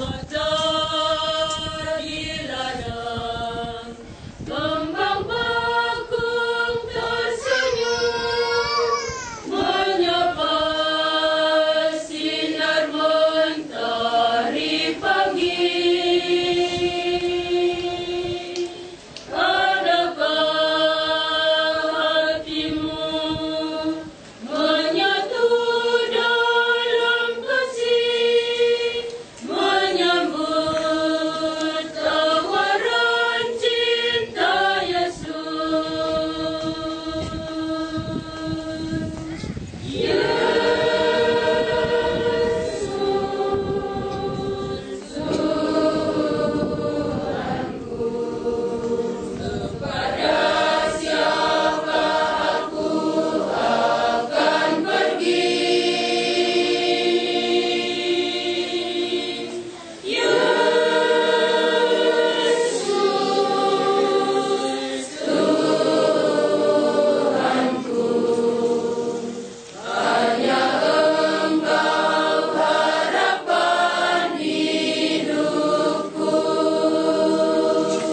looked oh,